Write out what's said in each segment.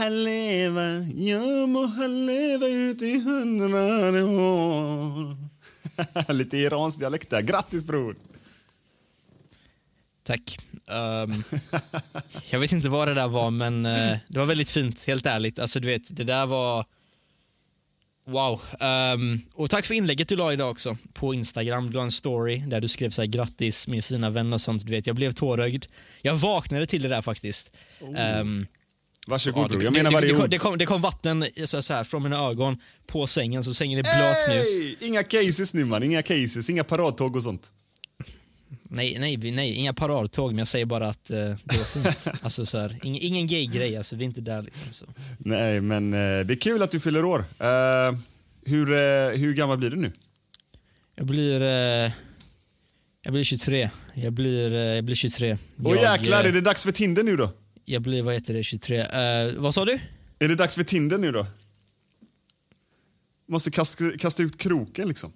Han leva, jag må han leva ut i hundrade år. Lite iransk dialekt där. Grattis bror! Tack. Ehm, jag vet inte vad det där var, men eh, det var väldigt fint, helt ärligt. Alltså du vet, det där var... Wow. Ehm, och tack för inlägget du la idag också på Instagram. Du la en story där du skrev så här, grattis min fina vän och sånt. Du vet, jag blev tårögd. Jag vaknade till det där faktiskt. Ehm, Varsågod ja, bror, det, jag det, menar det, varje det, kom, ord. det, kom, det kom vatten så, så här, från mina ögon på sängen, så sängen är blöt nu. Inga cases nu man, inga cases, inga paradtåg och sånt. Nej, nej, nej, inga paradtåg, men jag säger bara att eh, det var fint. alltså, så här, ingen, ingen gay-grej, alltså, vi är inte där. Liksom, så. Nej, men eh, det är kul att du fyller år. Eh, hur, eh, hur gammal blir du nu? Jag blir... Eh, jag blir 23. Jag blir, jag blir 23. Åh jag, jäklar, är det dags för Tinder nu då? Jag blir, vad heter det, 23. Eh, vad sa du? Är det dags för Tinder nu då? Måste kasta, kasta ut kroken liksom.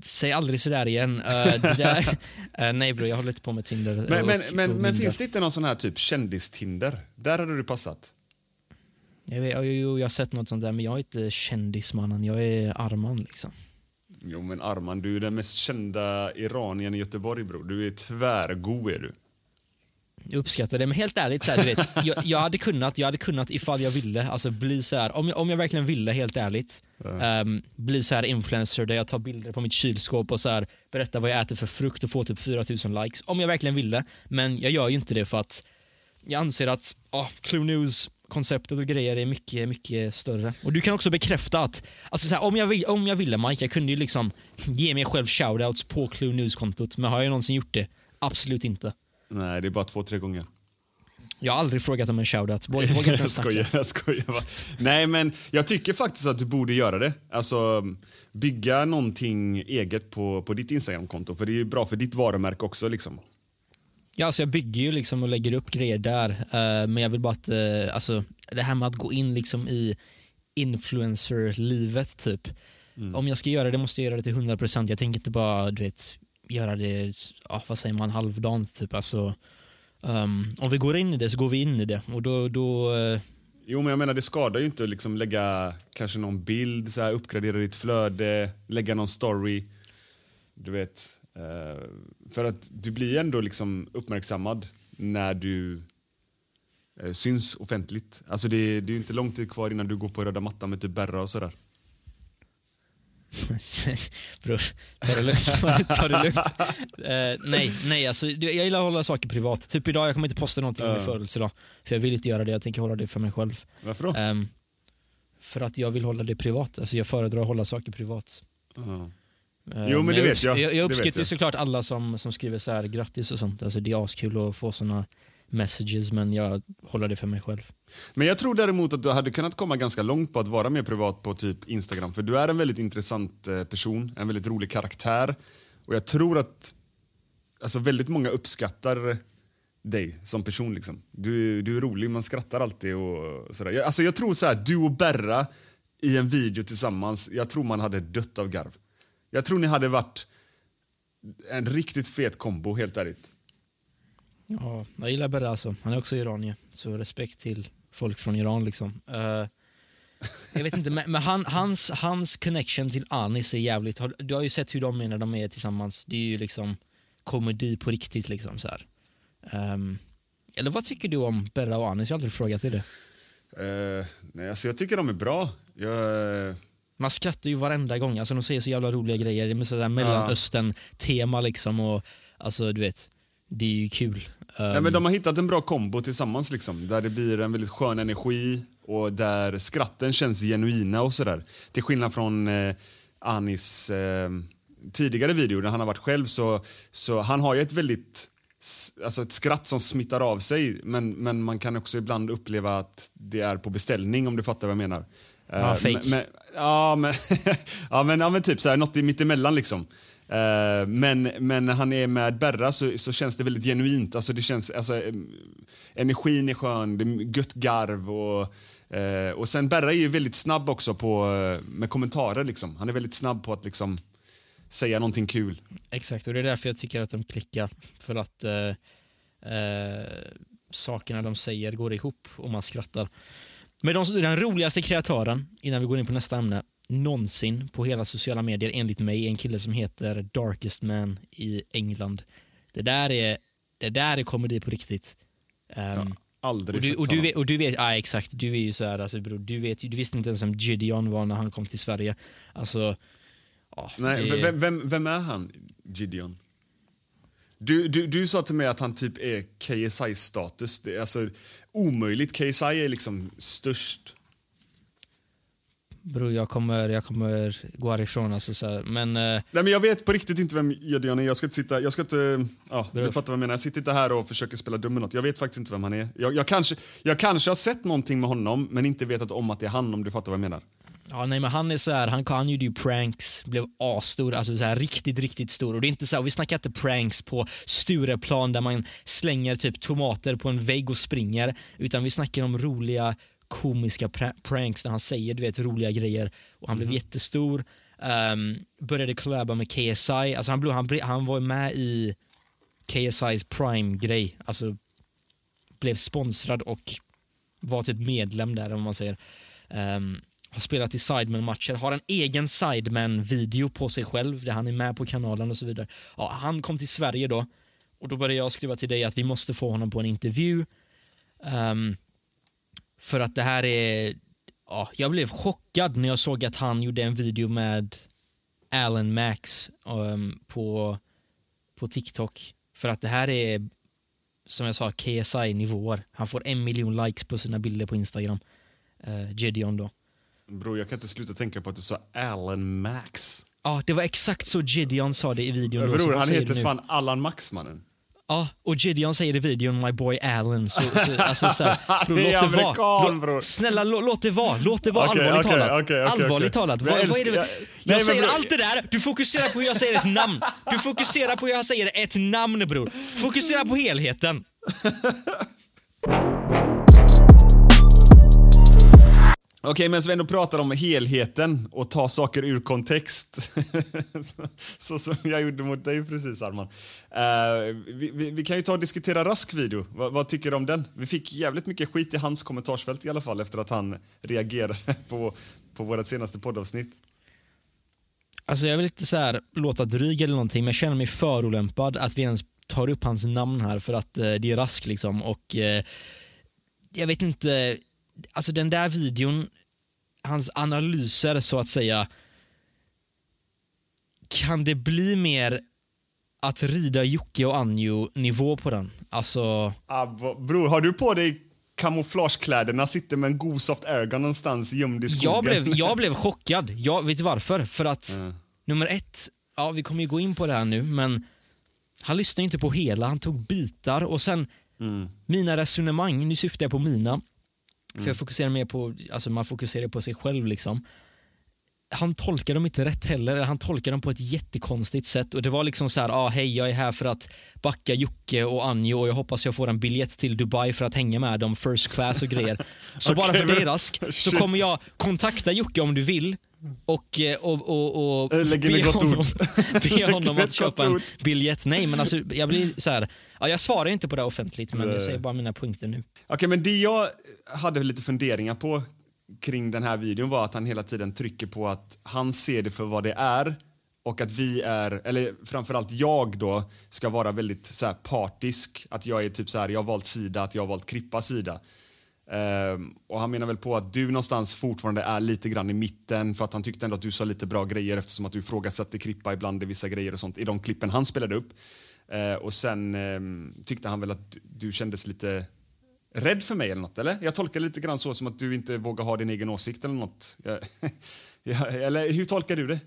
Säg aldrig sådär igen. Det där, eh, nej bror, jag håller inte på med Tinder. Men, men, men, men finns det inte någon sån här typ kändis-Tinder? Där hade du passat. Jag, vet, jo, jo, jag har sett något sånt där, men jag är inte kändismannen. Jag är Arman liksom. Jo men Arman, du är den mest kända iranien i Göteborg bror. Du är tvärgo är du. Jag uppskattar det, men helt ärligt, så här, du vet, jag, jag hade kunnat, jag hade kunnat ifall jag ville, alltså bli så här, om jag, om jag verkligen ville helt ärligt, ehm, bli så här influencer där jag tar bilder på mitt kylskåp och så här, berättar vad jag äter för frukt och får typ 4000 likes. Om jag verkligen ville, men jag gör ju inte det för att jag anser att oh, Clue News konceptet och grejer är mycket, mycket större. Och du kan också bekräfta att, alltså så här, om, jag vill, om jag ville Mike, jag kunde ju liksom ge mig själv shoutouts på Clue News-kontot, men har jag någonsin gjort det? Absolut inte. Nej, det är bara två, tre gånger. Jag har aldrig frågat om en shoutout. Vågar inte jag skojar, jag skojar bara. Nej men jag tycker faktiskt att du borde göra det. Alltså bygga någonting eget på, på ditt Instagramkonto. För det är ju bra för ditt varumärke också liksom. Ja, alltså jag bygger ju liksom och lägger upp grejer där, eh, men jag vill bara att, eh, alltså det här med att gå in liksom i influencer-livet typ. Om jag ska göra det måste jag göra det till 100%. Jag tänker inte bara, du vet, göra det, ja, vad säger man, halvdant typ. Alltså, um, om vi går in i det så går vi in i det och då, då uh... Jo men jag menar det skadar ju inte att liksom lägga kanske någon bild, så här, uppgradera ditt flöde, lägga någon story. Du vet. Uh, för att du blir ändå liksom uppmärksammad när du uh, syns offentligt. Alltså det, det är ju inte lång tid kvar innan du går på röda mattan med typ Berra och sådär. Bror, ta det lugnt. ta det lugnt. Eh, nej, nej alltså, jag gillar att hålla saker privat. Typ idag, jag kommer inte posta någonting om min födelsedag. För jag vill inte göra det, jag tänker hålla det för mig själv. Varför då? Ehm, för att jag vill hålla det privat. Alltså jag föredrar att hålla saker privat. Eh, Jo, men det jag vet jag. Jag, jag uppskattar såklart alla som, som skriver så här grattis och sånt. Alltså, det är askul att få såna messages, men jag håller det för mig själv. Men jag tror däremot att du hade kunnat komma ganska långt på att vara mer privat på typ Instagram. För du är en väldigt intressant eh, person, en väldigt rolig karaktär. Och jag tror att alltså, väldigt många uppskattar dig som person. Liksom. Du, du är rolig, man skrattar alltid och sådär. Jag, alltså, jag tror så här, du och Berra i en video tillsammans, jag tror man hade dött av garv. Jag tror ni hade varit en riktigt fet kombo, helt ärligt. Ja, jag gillar Berra alltså. Han är också iranier, så respekt till folk från Iran liksom. Eh, jag vet inte, men, han, hans, hans connection till Anis är jävligt... Du har ju sett hur de är när de är tillsammans. Det är ju liksom komedi på riktigt liksom så här. Ehm, eller vad tycker du om Berra och Anis? Jag har aldrig frågat dig det. Eh, nej, alltså, jag tycker de är bra. Jag, Man skrattar ju varenda gång, alltså de säger så jävla roliga grejer. Det är med sådär mellanöstern-tema liksom och alltså du vet, det är ju kul. Ehm, men de har hittat en bra kombo tillsammans liksom, där det blir en väldigt skön energi och där skratten känns genuina och sådär. Till skillnad från eh, Anis eh, tidigare video när han har varit själv så, så han har ju ett väldigt Alltså ett skratt som smittar av sig men, men man kan också ibland uppleva att det är på beställning om du fattar vad jag menar. Ja, Eh, fake. men- men, ja, men, ja, men, ja, men typ så här, något i mittemellan liksom. Eh, men, men när han är med Berra så, så känns det väldigt genuint. Alltså det känns, alltså, energin är skön, det är gött garv. Och, eh, och sen Berra är ju väldigt snabb också på, eh, med kommentarer. Liksom. Han är väldigt snabb på att liksom, säga någonting kul. Exakt, och det är därför jag tycker att de klickar. För att eh, eh, sakerna de säger går ihop och man skrattar. Men de, den roligaste kreatören, innan vi går in på nästa ämne, någonsin på hela sociala medier enligt mig, en kille som heter Darkest Man i England. Det där är, det där är komedi på riktigt. Ehm, Aldrig och, du, sett och, du vet, och du vet, ja exakt, du är ju så här, alltså, bror, du, vet, du visste inte ens vem Gideon var när han kom till Sverige. Alltså, ja, Nej, det- vem, vem, vem är han, Gideon? Du, du, du sa till mig att han typ är KSI-status. Alltså omöjligt. KSI är liksom störst. Bror jag kommer, jag kommer gå härifrån alltså så här. men eh, Nej, men jag vet på riktigt inte vem Gideon är. Jag ska inte sitta... Jag ska inte... Ja, du fattar vad jag menar. Jag sitter inte här och försöker spela dum med något. Jag vet faktiskt inte vem han är. Jag, jag, kanske, jag kanske har sett någonting med honom, men inte vetat om att det är han, om du fattar vad jag menar. ja, nej, men han är så här, han, han gjorde ju pranks, blev asstor, alltså så här, riktigt riktigt stor. Och det är inte så här, vi snackar inte pranks på Stureplan där man slänger typ tomater på en vägg och springer, utan vi snackar om roliga komiska pra- pranks där han säger du vet roliga grejer och han blev jättestor. Um, började collaba med KSI, alltså han, blev, han, han var med i KSI's Prime-grej, alltså blev sponsrad och var typ medlem där om man säger. Ehm, har spelat i Sidemen-matcher, har en egen Sidemen-video på sig själv där han är med på kanalen och så vidare. Ja, han kom till Sverige då och då började jag skriva till dig att vi måste få honom på en intervju. Ehm, för att det här är... Ja, jag blev chockad när jag såg att han gjorde en video med Alan Max ehm, på, på TikTok. För att det här är, som jag sa, KSI-nivåer. Han får en miljon likes på sina bilder på Instagram. Uh, Gideon då. Bro, jag kan inte sluta tänka på att du sa Alan Max. Ja, det var exakt så Gideon sa det i videon. Bror, han heter fan Allan Max, mannen. Ja, och Gideon säger i videon “My boy Alan”. Så, så, alltså, så här, bror, Det är låt det vara. Lå, snälla, lå, låt det vara. Låt det vara Okej, allvarligt okej, talat. okej, allvarligt talat. Men Vad, jag vad är det? Jag, jag- nej, men säger bror- allt det där, du fokuserar på hur jag säger ett namn. Du fokuserar på hur jag säger ett namn bror. Fokusera på helheten. Okej, men vi ändå pratar om helheten och ta saker ur kontext. så som jag gjorde mot dig precis, Arman. Uh, vi, vi, vi kan ju ta och diskutera Rask video. Vad, vad tycker du om den? Vi fick jävligt mycket skit i hans kommentarsfält i alla fall efter att han reagerade på, på vårt senaste poddavsnitt. Alltså jag vill inte så här låta dryg eller någonting men jag känner mig förolämpad att vi ens tar upp hans namn här för att eh, det är Rask liksom och eh, jag vet inte, alltså den där videon, hans analyser så att säga, kan det bli mer att rida Jocke och Anjo nivå på den? Alltså, Ah, bror, har du på dig kamouflagekläderna, sitter med en god soft airgun någonstans gömd i skogen? jag blev, jag blev chockad. Jag, vet varför? För att, nummer ett, ja, vi kommer ju gå in på det här nu, men han lyssnade inte på hela, han tog bitar och sen mina resonemang, nu syftar jag på mina, för jag fokuserar mer på, alltså man fokuserar på sig själv liksom. Han tolkade dem inte rätt heller, eller han tolkade dem på ett jättekonstigt sätt och det var liksom så här, ah, hej jag är här för att backa Jocke och Anjo och jag hoppas jag får en biljett till Dubai för att hänga med dem first class och grejer. Så bara för det Rask, så kommer jag kontakta Jocke om du vill och, eh, och, och, och be honom, be honom att köpa en biljett. Nej men alltså jag blir så här, ja, jag svarar inte på det offentligt men jag säger bara mina punkter nu. Okej, men det jag hade lite funderingar på kring den här videon var att han hela tiden trycker på att han ser det för vad det är och att vi är, eller framförallt jag då, ska vara väldigt så här partisk. Att jag är typ så här, jag har valt sida, att jag har valt Krippas sida. Ehm, och han menar väl på att du någonstans fortfarande är lite grann i mitten för att han tyckte ändå att du sa lite bra grejer eftersom att du ifrågasatte Krippa ibland i vissa grejer och sånt i de klippen han spelade upp. Eh, och sen eh, tyckte han väl att du, du kändes lite rädd för mig eller något, eller? Jag tolkar lite grann så som att du inte vågar ha din egen åsikt eller något. Jag, ja, eller hur tolkar du det?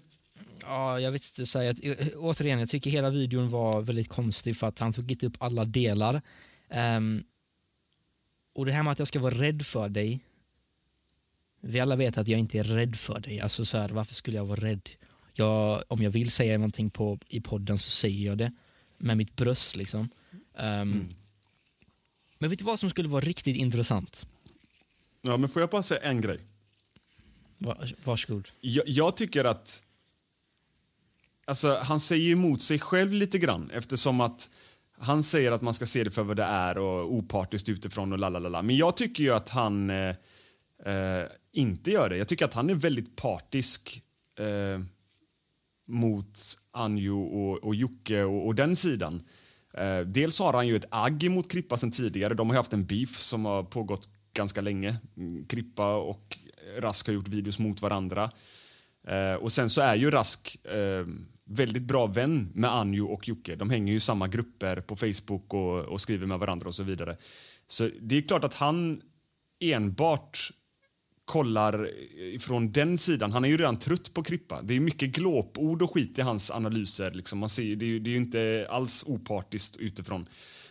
Ja, jag vet inte Så här, jag, Återigen, jag tycker hela videon var väldigt konstig för att han tog inte upp alla delar. Um, och det här med att jag ska vara rädd för dig. Vi alla vet att jag inte är rädd för dig. Alltså så här, varför skulle jag vara rädd? Jag, om jag vill säga någonting på, i podden så säger jag det. Med mitt bröst liksom. Ehm, Men vet du vad som skulle vara riktigt intressant? Ja, men får jag bara säga en grej? Var, varsågod. Jag, jag tycker att... Alltså, han säger emot sig själv lite grann eftersom att han säger att man ska se det för vad det är och opartiskt utifrån och lalalala. Men jag tycker ju att han eh, eh, inte gör det. Jag tycker att han är väldigt partisk eh, mot Anjo och, och Jocke och, och den sidan. Eh, dels har han ju ett agg mot Krippa sen tidigare. De har haft en beef som har pågått ganska länge. Mm, Krippa och Rask har gjort videos mot varandra. Eh, och sen så är ju Rask eh, väldigt bra vän med Anjo och Jocke. De hänger ju i samma grupper på Facebook och, och skriver med varandra och så vidare. Så det är klart att han enbart kollar från den sidan. Han är ju redan trött på Krippa. Det är mycket glåpord och skit i hans analyser. Liksom. Man ser, det, är ju, det är inte alls opartiskt utifrån.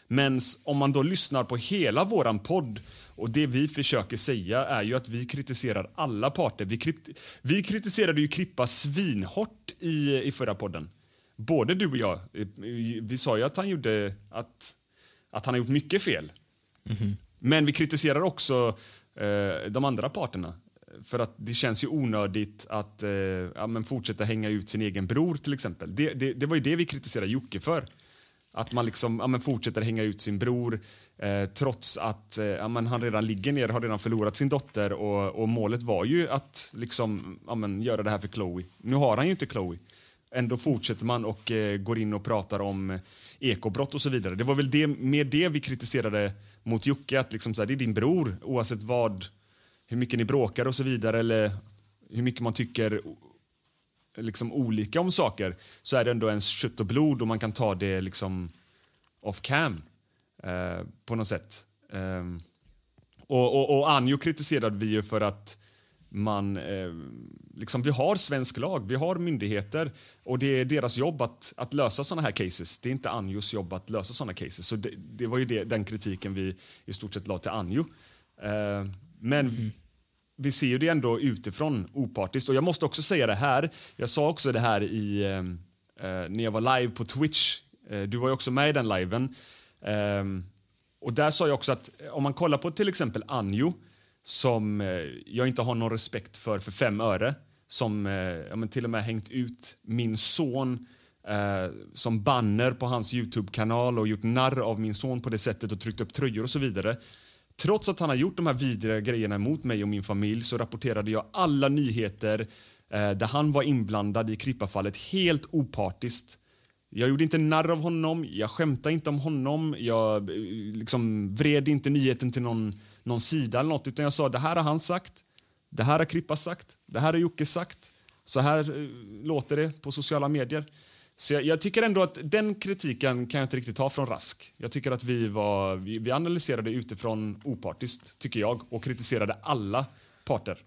Men om man då lyssnar på hela våran podd och det vi försöker säga är ju att vi kritiserar alla parter. Vi, krit, vi kritiserade ju Krippa svinhårt i, i förra podden. Både du och jag. Eh, Vi sa ju att han gjorde att, att han har gjort mycket fel. Men vi kritiserar också eh, Eh, de andra parterna. För att det känns ju onödigt att eh, ja, men fortsätta hänga ut sin egen bror till exempel. Det, det, det var ju det vi kritiserade Jocke för. Att man liksom, ja, men fortsätter hänga ut sin bror eh, trots att eh, ja, men han redan ligger ner, har redan förlorat sin dotter och, och målet var ju att liksom, ja, men göra det här för Chloe. Nu har han ju inte Chloe. Ändå fortsätter man och eh, går in och pratar om eh, ekobrott och så vidare. Det var väl det, med det vi kritiserade mot Jocke, att liksom, så här, det är din bror oavsett vad, hur mycket ni bråkar och så vidare eller hur mycket man tycker liksom olika om saker så är det ändå ens kött och blod och man kan ta det liksom off cam eh, på något sätt. Eh, och, och, och Anjo kritiserade vi ju för att man, eh, liksom, vi har svensk lag, vi har myndigheter och det är deras jobb att, att lösa såna här cases. Det är inte Anjos jobb att lösa såna cases. Så det, det var ju det, den kritiken vi i stort sett la till Anjo. Eh, men vi ser ju det ändå utifrån opartiskt. Och jag måste också säga det här, jag sa också det här i, eh, eh, när jag var live på Twitch. Eh, du var ju också med i den liven. Ehm, och där sa jag också att eh, om man kollar på till exempel Anjo som eh, jag inte har någon respekt för för fem öre som eh, ja, men till och med hängt ut min son eh, som banner på hans Youtube-kanal och gjort narr av min son på det sättet och tryckt upp tröjor och så vidare. Trots att han har gjort de här vidriga grejerna mot mig och min familj så rapporterade jag alla nyheter eh, där han var inblandad i Krippafallet helt opartiskt. Jag gjorde inte narr av honom, jag skämtade inte om honom, jag eh, liksom vred inte nyheten till någon, någon sida eller något, utan jag sa det här har han sagt, det här har Krippa sagt, det här har Jocke sagt, så här eh, låter det på sociala medier. Så jag, jag tycker ändå att den kritiken kan jag inte riktigt ta från Rask. Jag tycker att vi, var, vi, vi analyserade utifrån opartiskt, tycker jag, och kritiserade alla parter.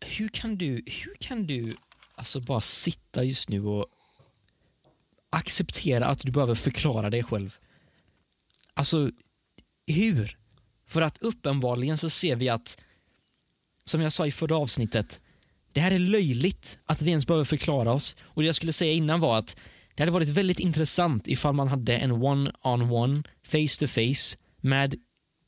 hur kan du, hur kan du alltså bara sitta just nu och acceptera att du behöver förklara dig själv. Alltså, hur? För att uppenbarligen så ser vi att, som jag sa i förra avsnittet, det här är löjligt att vi ens behöver förklara oss. Och det jag skulle säga innan var att det hade varit väldigt intressant ifall man hade en one-on-one, face to face med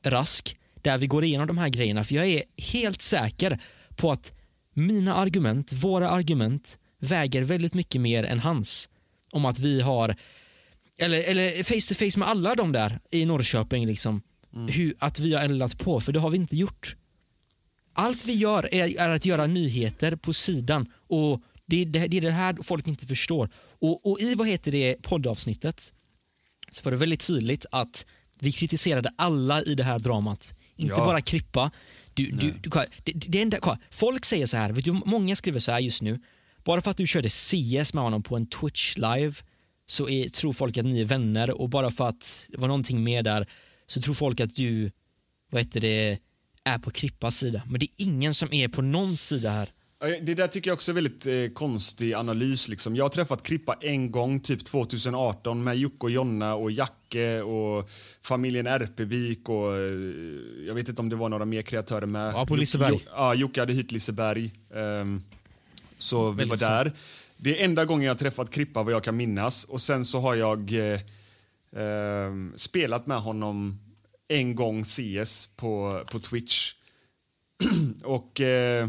Rask, där vi går igenom de här grejerna. För jag är helt säker på att mina argument, våra argument, väger väldigt mycket mer än hans. Om att vi har, eller, eller face to face med alla de där i Norrköping, liksom. Hur, att vi har eldat på, för det har vi inte gjort. Allt vi gör är, är att göra nyheter på sidan och det, det, det är det här folk inte förstår. Och, och i vad heter det poddavsnittet så var det väldigt tydligt att vi kritiserade alla i det här dramat. Inte Ja. bara Krippa. Du, du, du, det, det enda, folk säger så här, vet du, många skriver så här just nu. Bara för att du körde CS med honom på en Twitch live så är, tror folk att ni är vänner och bara för att det var någonting mer där så tror folk att du, vad heter det, är på Krippas sida. Men det är ingen som är på någon sida här. Det där tycker jag också är väldigt eh, konstig analys. Liksom. Jag har träffat Krippa en gång, typ 2018, med Jocke och Jonna och Jacke och familjen Erpevik och eh, jag vet inte om det var några mer kreatörer med. Ja, på Liseberg. Jo, ja, Jocke hade hyrt Liseberg. ehm, så vi Väldigt var där. Det är enda gången jag har träffat Krippa vad jag kan minnas. Och sen så har jag eh, Ehm, spelat med honom en gång CS på, på Twitch. och eh,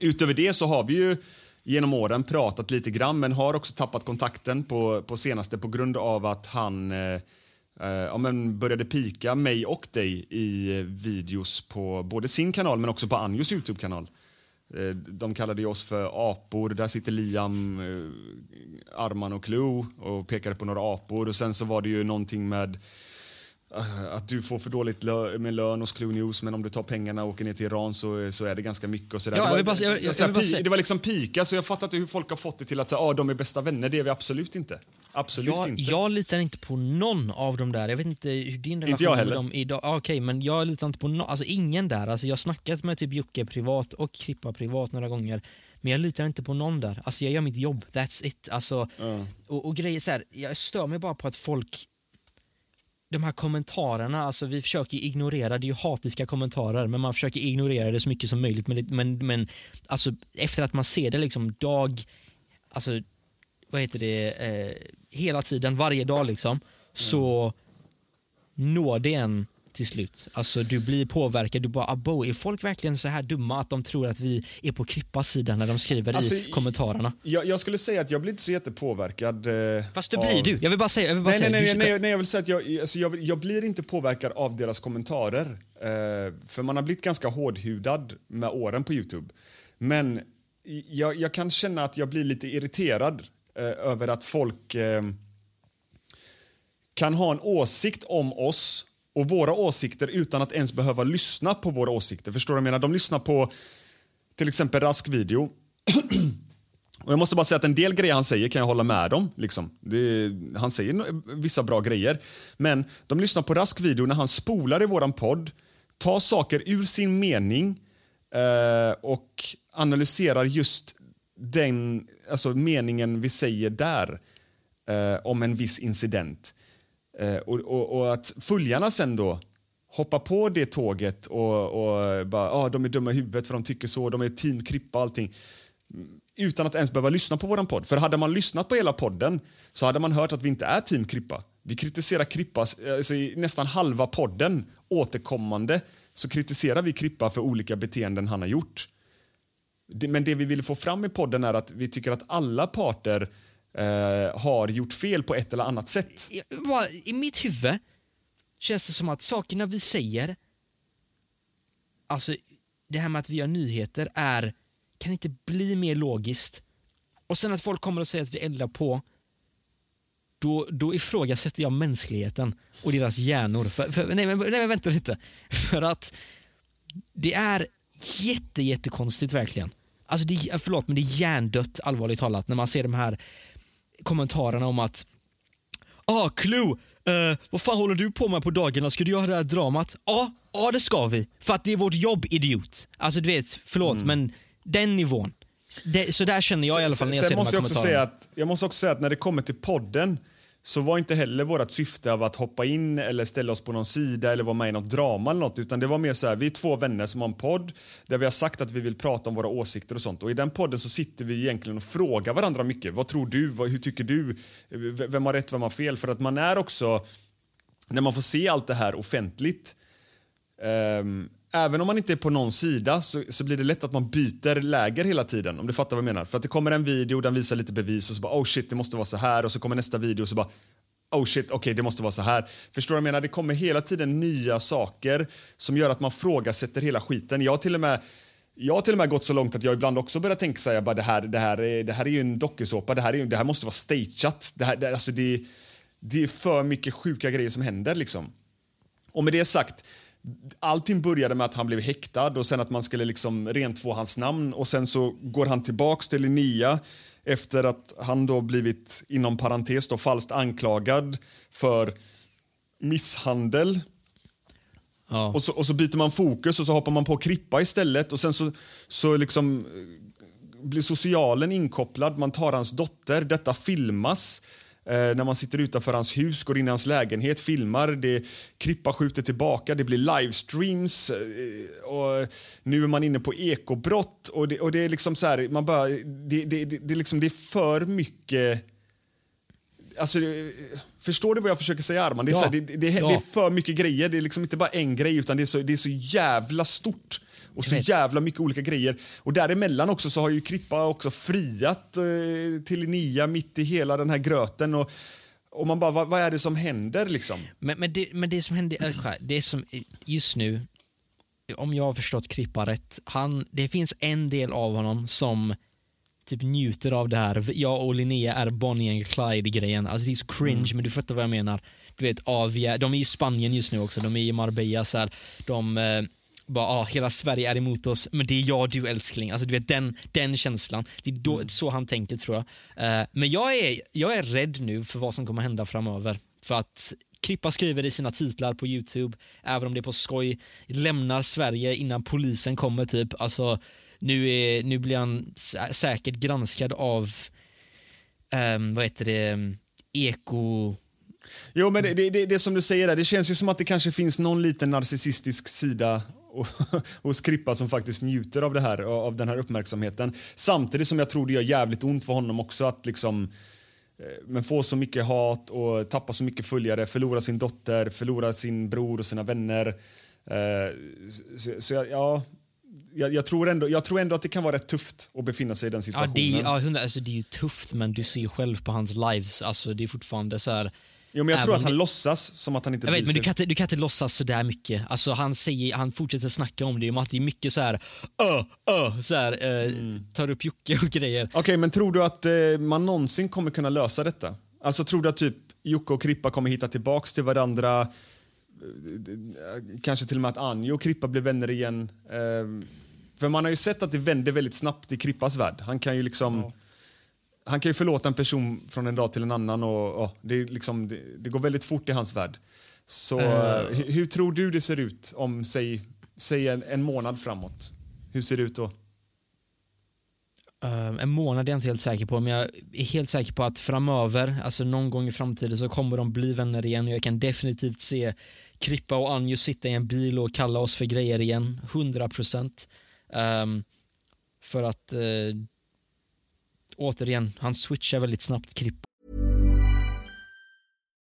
utöver det så har vi ju genom åren pratat lite grann men har också tappat kontakten på, på senaste på grund av att han eh, eh, ja, men började pika mig och dig i eh, videos på både sin kanal men också på Anjos Youtube-kanal. Eh, De kallade oss för apor. Där sitter Liam, eh, Arman och Clue och pekade på några apor. Och Sen så var det ju någonting med eh, att du får för dåligt lö med lön hos Clue News men om du tar pengarna och åker ner till Iran så, så är det ganska mycket. Och så. Ja, var, bara- jag- jag- jag det var liksom pika så jag fattar inte hur folk har fått det till att säga, ah, de är bästa vänner. Det är vi absolut inte. Absolut Jag, inte. jag litar inte på någon av dem där. Jag vet inte hur din relation jag med dem är idag. Ah, Okej, men jag litar inte på no alltså ingen där. Alltså jag har snackat med typ Jocke privat och Krippa privat några gånger. Men jag litar inte på någon där. Alltså jag gör mitt jobb, that's it. Alltså, och, och grejer så här, jag stör mig bara på att folk de här kommentarerna, alltså vi försöker ignorera, det är ju hatiska kommentarer, men man försöker ignorera det så mycket som möjligt. Men, men alltså, efter att man ser det liksom dag, alltså vad heter det, eh, hela tiden, varje dag liksom, så når det en till slut. Alltså du blir påverkad, du bara abo, är folk verkligen så här dumma att de tror att vi är på Krippas sida när de skriver Alltså, i kommentarerna? Jag, jag skulle säga att jag blir inte så jättepåverkad. Eh, Fast det av- blir du, jag vill bara säga, jag vill bara Nej, nej, säga nej, ska- nej, nej, jag vill säga att jag, alltså jag, jag blir inte påverkad av deras kommentarer. Eh, för man har blivit ganska hårdhudad med åren på Youtube. Men jag, jag kan känna att jag blir lite irriterad Eh, över att folk eh, kan ha en åsikt om oss och våra åsikter utan att ens behöva lyssna på våra åsikter. Förstår du vad jag menar? De lyssnar på till exempel Rask video och jag måste bara säga att en del grejer han säger kan jag hålla med om. Liksom. Det, han säger vissa bra grejer. Men de lyssnar på Rask video när han spolar i våran podd, tar saker ur sin mening eh, och analyserar just den alltså meningen vi säger där eh, om en viss incident. Eh, och, och, och att följarna sen då hoppar på det tåget och, och bara ah, de är dumma i huvudet för de tycker så, de är team Krippa och allting mm, utan att ens behöva lyssna på våran podd. För hade man lyssnat på hela podden så hade man hört att vi inte är team Krippa. Vi kritiserar Krippa, eh, alltså i nästan halva podden återkommande så kritiserar vi Krippa för olika beteenden han har gjort. Men det vi vill få fram i podden är att vi tycker att alla parter eh, har gjort fel på ett eller annat sätt. I mitt huvud känns det som att sakerna vi säger, alltså det här med att vi gör nyheter är, kan inte bli mer logiskt. Och sen att folk kommer och säger att vi eldar på, då, då ifrågasätter jag mänskligheten och deras hjärnor. För, för, nej, men, nej men vänta lite. För att det är jätte, jättekonstigt verkligen. Alltså det, är- förlåt men det är hjärndött allvarligt talat när man ser de här kommentarerna om att Ah, Clue! Eh, vad fan håller du på med på dagarna? Ska du göra det här dramat? Ja, ja det ska vi. För att det är vårt jobb, idiot. Alltså du vet, förlåt men den nivån. Det, så där känner jag i alla fall när jag Sen ser de måste jag, också säga att, jag måste också säga att när det kommer till podden så var inte heller vårt syfte av att hoppa in eller ställa oss på någon sida eller vara med i något drama eller något utan det var mer så här, vi är två vänner som har en podd där vi har sagt att vi vill prata om våra åsikter och sånt och i den podden så sitter vi egentligen och frågar varandra mycket. Vad tror du? Vad, hur tycker du? Vem har rätt? Vem har fel? För att man är också, när man får se allt det här offentligt Ehm, även om man inte är på någon sida så, så blir det lätt att man byter läger hela tiden. Om du fattar vad jag menar. För att det kommer en video, den visar lite bevis och så bara oh shit det måste vara så här och så kommer nästa video och så bara oh shit okej det måste vara så här. Förstår du vad jag menar? Det kommer hela tiden nya saker som gör att man frågasätter hela skiten. Jag har till och med jag har till och med gått så långt att jag ibland också börjar tänka så här, bara det här, det här, är, det här är ju en dokusåpa, det här, är, det här måste vara stageat. Det, här, det, alltså det, det är för mycket sjuka grejer som händer liksom. Och med det sagt, allting började med att han blev häktad och sen att man skulle liksom rentvå hans namn och sen så går han tillbaks till Linnea efter att han då blivit inom parentes då falskt anklagad för misshandel. Ja. och så, och så byter man fokus och så hoppar man på Krippa istället och sen så, så liksom eh, blir socialen inkopplad, man tar hans dotter, detta filmas när man sitter utanför hans hus, går in i hans lägenhet, filmar, det Krippa skjuter tillbaka, det blir livestreams eh, och nu är man inne på ekobrott och det, och det är liksom så här, man bara, det, det, det, det, liksom, det är för mycket Alltså, eh, förstår du vad jag försöker säga Arman? Det är, Ja. här, det, det, Ja. det är för mycket grejer. Det är liksom inte bara en grej utan det är så, det är så jävla stort. Och så jävla mycket olika grejer. Och däremellan också så har ju Krippa också friat eh, till Linnea mitt i hela den här gröten. Och, och man bara, vad, vad är det som händer liksom? Men, men, det, men det som händer, här, det som just nu, om jag har förstått Krippa rätt, han, det finns en del av honom som typ njuter av det här. Jag och Linnea är Bonnie and Clyde-grejen. Alltså det är så cringe, men du fattar vad jag menar. Du vet, ah, vi är, de är i Spanien just nu också, de är i Marbella så här. De eh, bara, ah, hela Sverige är emot oss, men det är jag du älskling. Alltså du vet den, den känslan. Det är då, så han tänker tror jag. Eh, men jag är, jag är rädd nu för vad som kommer hända framöver. För att Krippa skriver i sina titlar på Youtube, även om det är på skoj, lämnar Sverige innan polisen kommer typ. Alltså, nu, är, nu blir han sä- säkert granskad av, ehm, vad heter det, eko... Jo, men det, det, det, det som du säger där, det känns ju som att det kanske finns någon liten narcissistisk sida hos Krippa som faktiskt njuter av det här, av den här uppmärksamheten. Samtidigt som jag tror det gör jävligt ont för honom också att liksom eh, men få så mycket hat och tappa så mycket följare, förlora sin dotter, förlora sin bror och sina vänner. Eh, Så, så jag, ja, jag, jag, tror ändå, jag tror ändå att det kan vara rätt tufft att befinna sig i den Ja, situationen. det, är, ja, alltså, det är ju tufft, men du ser ju själv på hans lives, alltså det är fortfarande så här. Jo, men jag tror att han det- låtsas som att han inte Jag vet, men du kan, inte, du kan inte låtsas sådär mycket. Alltså, han, säger, han fortsätter snacka om det, om att det är mycket så här, ö, ö, så här, eh, Mm. tar upp Jocke och grejer. Okej, men tror du att eh, man någonsin kommer kunna lösa detta? Alltså tror du att typ Jocke och Krippa kommer hitta tillbaks till varandra? Eh, Kanske till och med att Anjo och Krippa blir vänner igen. Eh, för man har ju sett att det vänder väldigt snabbt i Krippas värld. Han kan ju liksom... Han kan ju förlåta en person från en dag till en annan och, och det, liksom, det, det går väldigt fort i hans värld. Så eh, hur, hur tror du det ser ut om, säg, säg en, en månad framåt? Hur ser det ut då? Eh, en månad är jag inte helt säker på, men jag är helt säker på att framöver, alltså någon gång i framtiden så kommer de bli vänner igen och jag kan definitivt se Krippa och Anjo sitta i en bil och kalla oss för grejer igen, 100%. Um, för att, eh, återigen, han switchar väldigt snabbt, kripp.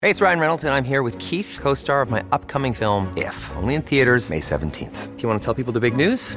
Hej, det är Ryan Reynolds, and I'm here with Keith, co star of my upcoming film, If, only in theaters, May 17th. Do you want to tell people the big news?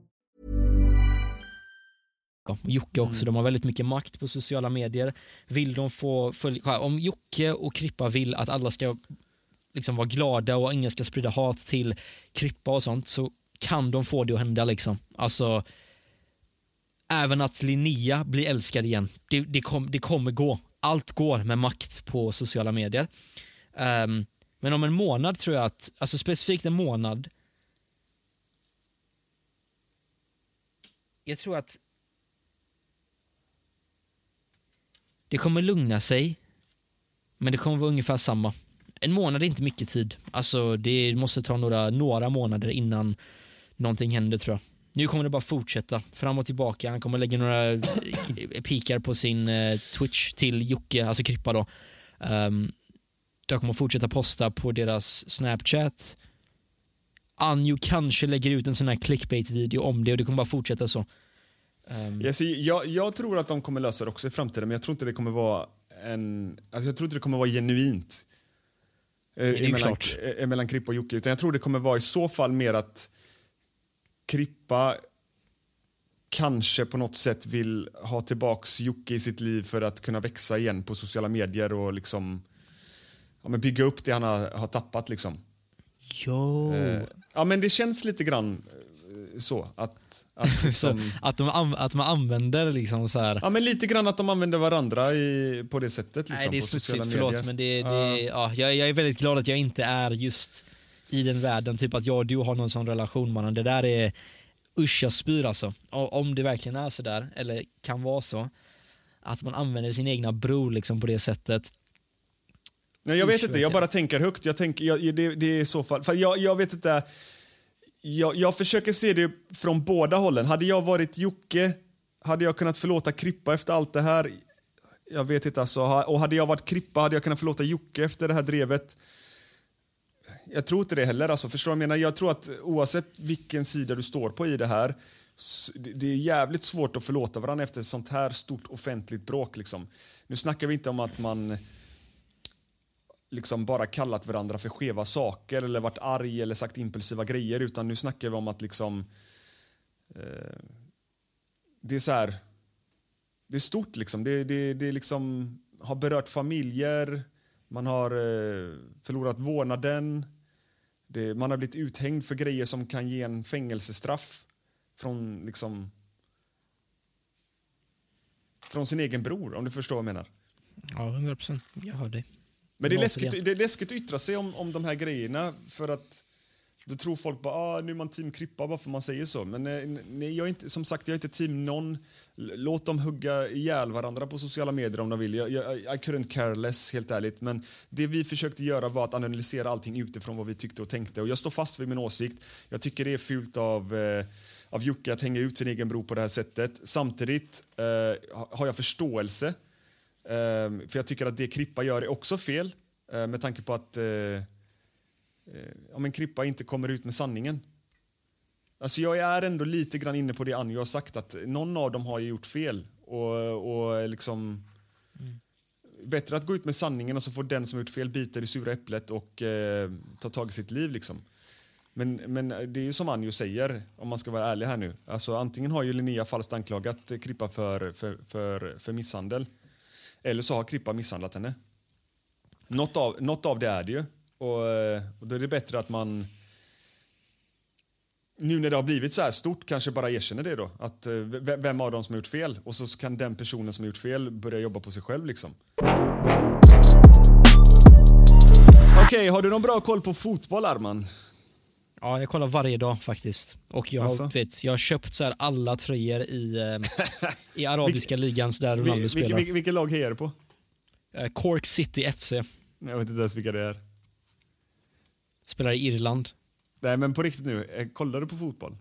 Jocke också, de har väldigt mycket makt på sociala medier. Vill de få följa, om Jocke och Krippa vill att alla ska liksom vara glada och ingen ska sprida hat till Krippa och sånt så kan de få det att hända liksom. Alltså, även att Linnea blir älskad igen, det, det, kom, det kommer gå. Allt går med makt på sociala medier. Um, men om en månad tror jag att, alltså specifikt en månad, jag tror att det kommer lugna sig, men det kommer vara ungefär samma. En månad är inte mycket tid. Alltså det måste ta några, några månader innan någonting händer tror jag. Nu kommer det bara fortsätta fram och tillbaka. Han kommer lägga några eh, pikar på sin eh, Twitch till Jocke, alltså Krippa då. Um, de kommer fortsätta posta på deras Snapchat. Anjo kanske lägger ut en sån här clickbait-video om det och det kommer bara fortsätta så. Um, yes, jag, jag tror att de kommer lösa det också i framtiden, men jag tror inte det kommer vara en... Alltså jag tror inte det kommer vara genuint. Eh, emellan, eh, emellan Krippa och Jocke, utan jag tror det kommer vara i så fall mer att Krippa kanske på något sätt vill ha tillbaks Jocke i sitt liv för att kunna växa igen på sociala medier och liksom ja, men bygga upp det han har, har tappat. Liksom. Jo. Eh, ja, men det känns lite grann så. Att, att, liksom, att, de, att man använder liksom så här... Ja, men lite grann att de använder varandra i, på det sättet. Liksom, Nej, det är smutsigt, förlåt, men det, det, ja. jag, jag är väldigt glad att jag inte är just i den världen, typ att jag och du har någon sån relation mannen. Det där är, usch jag spyr alltså. Om det verkligen är så där, eller kan vara så, att man använder sin egna bror liksom på det sättet. Nej, jag vet inte, jag bara tänker högt. Jag tänker, jag, det, det är i så fall, för jag, jag vet inte, jag, jag försöker se det från båda hållen. Hade jag varit Jocke, hade jag kunnat förlåta Krippa efter allt det här? Jag vet inte alltså. Och hade jag varit Krippa hade jag kunnat förlåta Jocke efter det här drevet jag tror inte det heller. Alltså, förstår jag, menar, jag tror att oavsett vilken sida du står på i det här det är jävligt svårt att förlåta varandra efter ett sånt här stort offentligt bråk. Liksom. Nu snackar vi inte om att man liksom bara kallat varandra för skeva saker eller varit arg eller sagt impulsiva grejer utan nu snackar vi om att liksom eh, det är så här det är stort liksom. Det, det, det liksom har berört familjer, man har eh, förlorat vårdnaden. Det, man har blivit uthängd för grejer som kan ge en fängelsestraff från, liksom, från sin egen bror, om du förstår vad jag menar. Ja, 100 procent. Jag hör dig. Men det är, läskigt, det är läskigt att yttra sig om, om de här grejerna för att då tror folk bara ah, nu är man team Krippa bara för man säger så. Men eh, nej, jag är inte, som sagt, jag är inte team någon. Låt dem hugga ihjäl varandra på sociala medier om de vill. Jag, jag, I couldn't care less, helt ärligt. Men det vi försökte göra var att analysera allting utifrån vad vi tyckte och tänkte. Och jag står fast vid min åsikt. Jag tycker det är fult av, eh, av Jocke att hänga ut sin egen bror på det här sättet. Samtidigt eh, har jag förståelse. Ehm, för jag tycker att det Krippa gör är också fel. Eh, med tanke på att eh, eh, om en Krippa inte kommer ut med sanningen. Alltså jag är ändå lite grann inne på det Anjo har sagt, att någon av dem har gjort fel. Och, och liksom... Mm. Bättre att gå ut med sanningen och så får den som gjort fel bita i det sura äpplet och eh, ta tag i sitt liv. Liksom. Men, men det är ju som Anjo säger, om man ska vara ärlig här nu. Alltså, antingen har ju Linnea falskt anklagat Krippa för, för, för, för misshandel. Eller så har Krippa misshandlat henne. Något av, något av det är det ju. Och, och då är det bättre att man nu när det har blivit så här stort kanske bara erkänner det då. Att eh, vem av dem som har gjort fel? Och så kan den personen som har gjort fel börja jobba på sig själv liksom. Okej, okay, har du någon bra koll på fotboll Arman? Ja, jag kollar varje dag faktiskt. Och jag, alltså? vet, jag har köpt så alla tröjor i, eh, i arabiska ligan där Ronaldo spelar. Vilket, vilket lag hejar du på? Eh, Cork City FC. Jag vet inte ens vilka det är. Spelar i Irland. Nej men på riktigt nu, eh, kollar du på fotboll?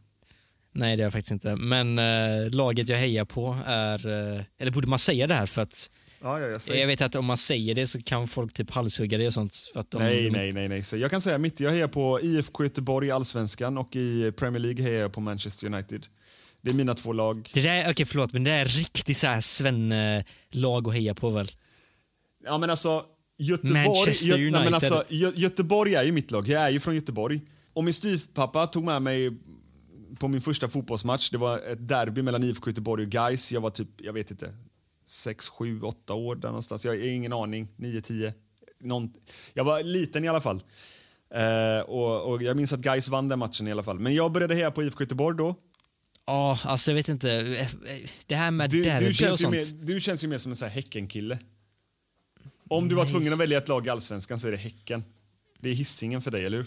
Nej det gör jag faktiskt inte. Men äh, laget jag hejar på är, äh, eller borde man säga det här för att Ja, ja, jag, säger. jag vet att om man säger det så kan folk typ halshugga det och sånt. För att de, nej, nej, nej, nej. Så jag kan säga mitt, jag hejar på IFK Göteborg i Allsvenskan och i Premier League hejar jag på Manchester United. Det är mina två lag. Det där, okej förlåt, men det är riktigt så här Sven-lag att heja på väl? Ja men alltså Göteborg, Manchester Gö, nej, men United. alltså, Gö, Göteborg är ju mitt lag. Jag är ju från Göteborg. Och min styvpappa tog med mig på min första fotbollsmatch. Det var ett derby mellan IFK Göteborg och Gais. Jag var typ, jag vet inte, 6, 7, 8 år där någonstans. Jag har ingen aning. 9, 10. Någon, jag var liten i alla fall. Eh, och, och jag minns att Gais vann den matchen i alla fall. Men jag började heja på IFK Göteborg då. Ja, alltså jag vet inte. Eh, Det här med Du, derby du, och känns ju sånt. mer, du känns ju mer som en sån här Häcken-kille. Om du var tvungen att välja ett lag i Allsvenskan så är det Häcken. Det är hissingen för dig, eller hur?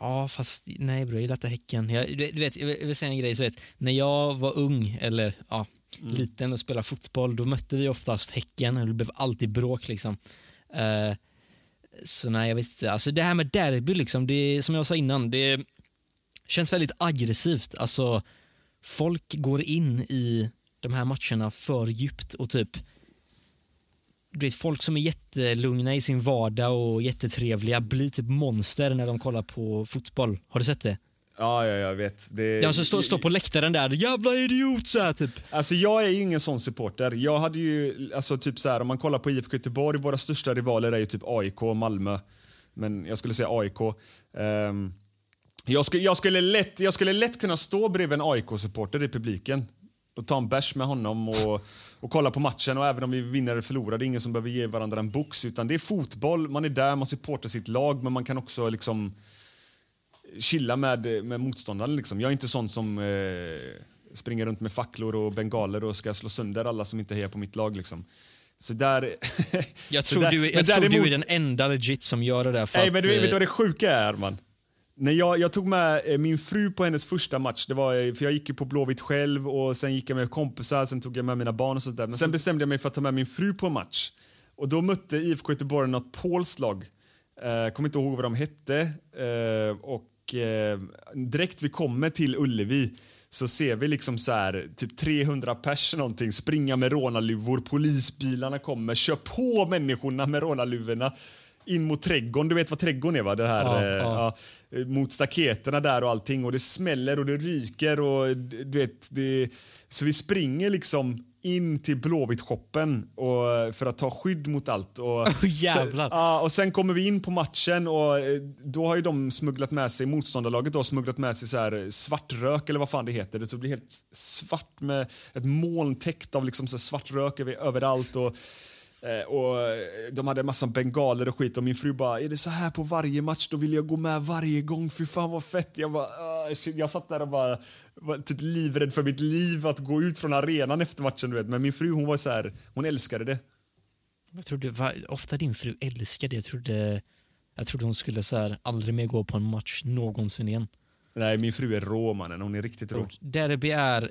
Ja, fast nej bror, jag gillar inte Häcken. Jag, du, vet, jag vill säga en grej, så vet, när jag var ung, eller ja, Mm. liten och spelade fotboll, då mötte vi oftast Häcken och det blev alltid bråk liksom. Eh, så nej, jag vet inte. Alltså det här med derby, liksom, det, som jag sa innan, det känns väldigt aggressivt. Alltså, folk går in i de här matcherna för djupt och typ du vet, folk som är jättelugna i sin vardag och jättetrevliga blir typ monster när de kollar på fotboll. Har du sett det? Ja, ja, jag vet. Det, De som står, står på läktaren där, jävla idiot så här, typ. Alltså jag är ju ingen sån supporter. Jag hade ju, alltså typ så här, om man kollar på IFK Göteborg, våra största rivaler är ju typ AIK och Malmö. Men jag skulle säga AIK. Ehm, jag, skulle, jag, skulle lätt, jag skulle lätt kunna stå bredvid en AIK-supporter i publiken och ta en bärs med honom och, och kolla på matchen. Och även om vi vinner eller förlorar, det är ingen som behöver ge varandra en box. Utan det är fotboll, man är där, man supportar sitt lag, men man kan också liksom chilla med, med motståndaren. Liksom. Jag är inte sån som eh, springer runt med facklor och bengaler och ska slå sönder alla som inte hejar på mitt lag. Liksom. Så där... Jag tror, där- du, jag tror du däremot- är den enda legit som gör det där Nej, att, men du vet eh, du vad det sjuka är, man? När jag, jag tog med eh, min fru på hennes första match, det var, eh, för jag gick ju på Blåvitt själv och sen gick jag med kompisar, sen tog jag med mina barn och sånt där. Men sen bestämde jag mig för att ta med min fru på en match. Och då mötte IFK Göteborg något polskt lag. Eh, kommer inte ihåg vad de hette. Eh, och eh, direkt vi kommer till Ullevi så ser vi liksom så här, typ 300 pers någonting springa med rånarluvor, polisbilarna kommer, kör på människorna med rånarluvorna in mot trädgården. Du vet vad trädgården är va? Det här, Ja, eh, ja. ja, mot staketerna där och allting och det smäller och det ryker och du vet, det, så vi springer liksom in till Blåvitt-shoppen och- för att ta skydd mot allt. Och, Åh, jävlar. Sen, ja, och sen kommer vi in på matchen och eh, då har ju de smugglat med sig, motståndarlaget har smugglat med sig så här svartrök eller vad fan det heter. Det så blir helt svart med ett moln täckt av liksom så svart rök över, överallt. Och, Eh, och eh, de hade en massa bengaler och skit och min fru bara, är det så här på varje match då vill jag gå med varje gång, fy fan vad fett. Jag, bara, "Ah, shit." jag satt där och bara var typ livrädd för mitt liv att gå ut från arenan efter matchen. Du vet. Men min fru hon var så här, hon älskade det. Jag trodde, va, ofta din fru älskade jag trodde, jag trodde hon skulle så här, aldrig mer gå på en match någonsin igen. Nej, min fru är rå mannen, hon är riktigt rå. Derby är,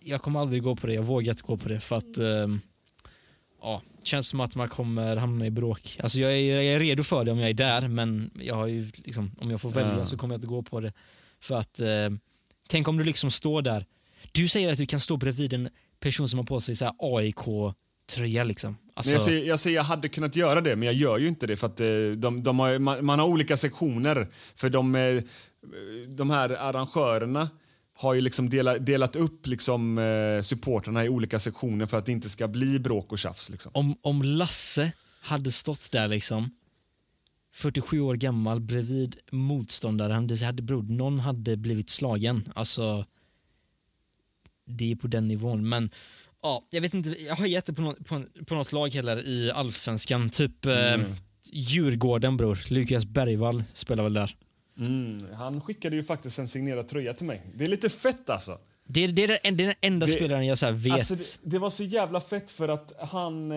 jag kommer aldrig gå på det, jag vågar inte gå på det för att ehm, ja, det känns som att man kommer hamna i bråk. Alltså jag är, jag är redo för det om jag är där men jag ju liksom, om jag får välja Ja. så kommer jag inte gå på det. För att, eh, tänk om du liksom står där, du säger att du kan stå bredvid en person som har på sig så AIK-tröja liksom. Alltså, jag, säger, jag säger jag hade kunnat göra det, men jag gör ju inte det för att eh, de, de har, man, man har olika sektioner. För de, eh, de här arrangörerna har ju liksom delat, delat upp liksom, eh, supporterna i olika sektioner för att det inte ska bli bråk och tjafs. Liksom. om, om Lasse hade stått där liksom 47 år gammal bredvid motståndaren, det hade bror, någon hade blivit slagen. Alltså, det är på den nivån. Men ja, jag vet inte, jag har gett det på, något, på, på något lag heller i allsvenskan. Typ eh, Djurgården bror, Lukas Bergvall spelar väl där. Mm, han skickade ju faktiskt en signerad tröja till mig. Det är lite fett alltså. Det, är- det, är, den, det är den enda Det- spelaren jag så vet. Alltså, det, det var så jävla fett för att han, eh,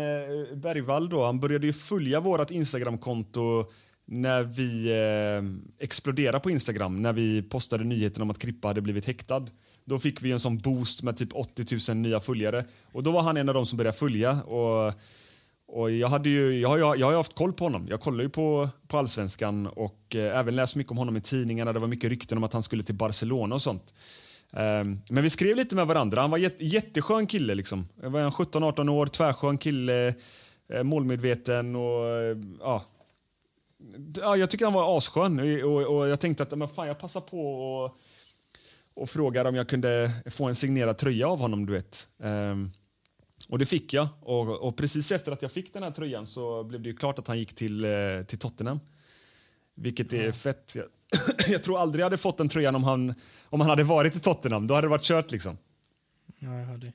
Bergvall då, han började ju följa vårt Instagramkonto när vi eh, exploderade på Instagram, när vi postade nyheten om att Krippa hade blivit häktad. Då fick vi en sån boost med typ 80 000 nya följare. Och då var han en av dem som började följa. Och, och jag, hade ju, jag, har, jag har haft koll på honom. Jag kollar ju på, på allsvenskan och eh, även läst mycket om honom i tidningarna. Det var mycket rykten om att han skulle till Barcelona och sånt. Ehm, men vi skrev lite med varandra. Han var jätte, jätteskön kille. Liksom. Jag var en 17-18 år, tvärskön kille, eh, målmedveten och eh, ja. Ja, jag tycker han var asskön och, och, och jag tänkte att men fan, jag passar på och, och frågar om jag kunde få en signerad tröja av honom. du vet. Um, och det fick jag. Och, och, precis efter att jag fick den här tröjan så blev det ju klart att han gick till, eh, till Tottenham. Vilket är fett. Jag, jag tror aldrig jag hade fått den tröjan om han, om han hade varit i Tottenham. Då hade det varit kört liksom. Ja, jag hade.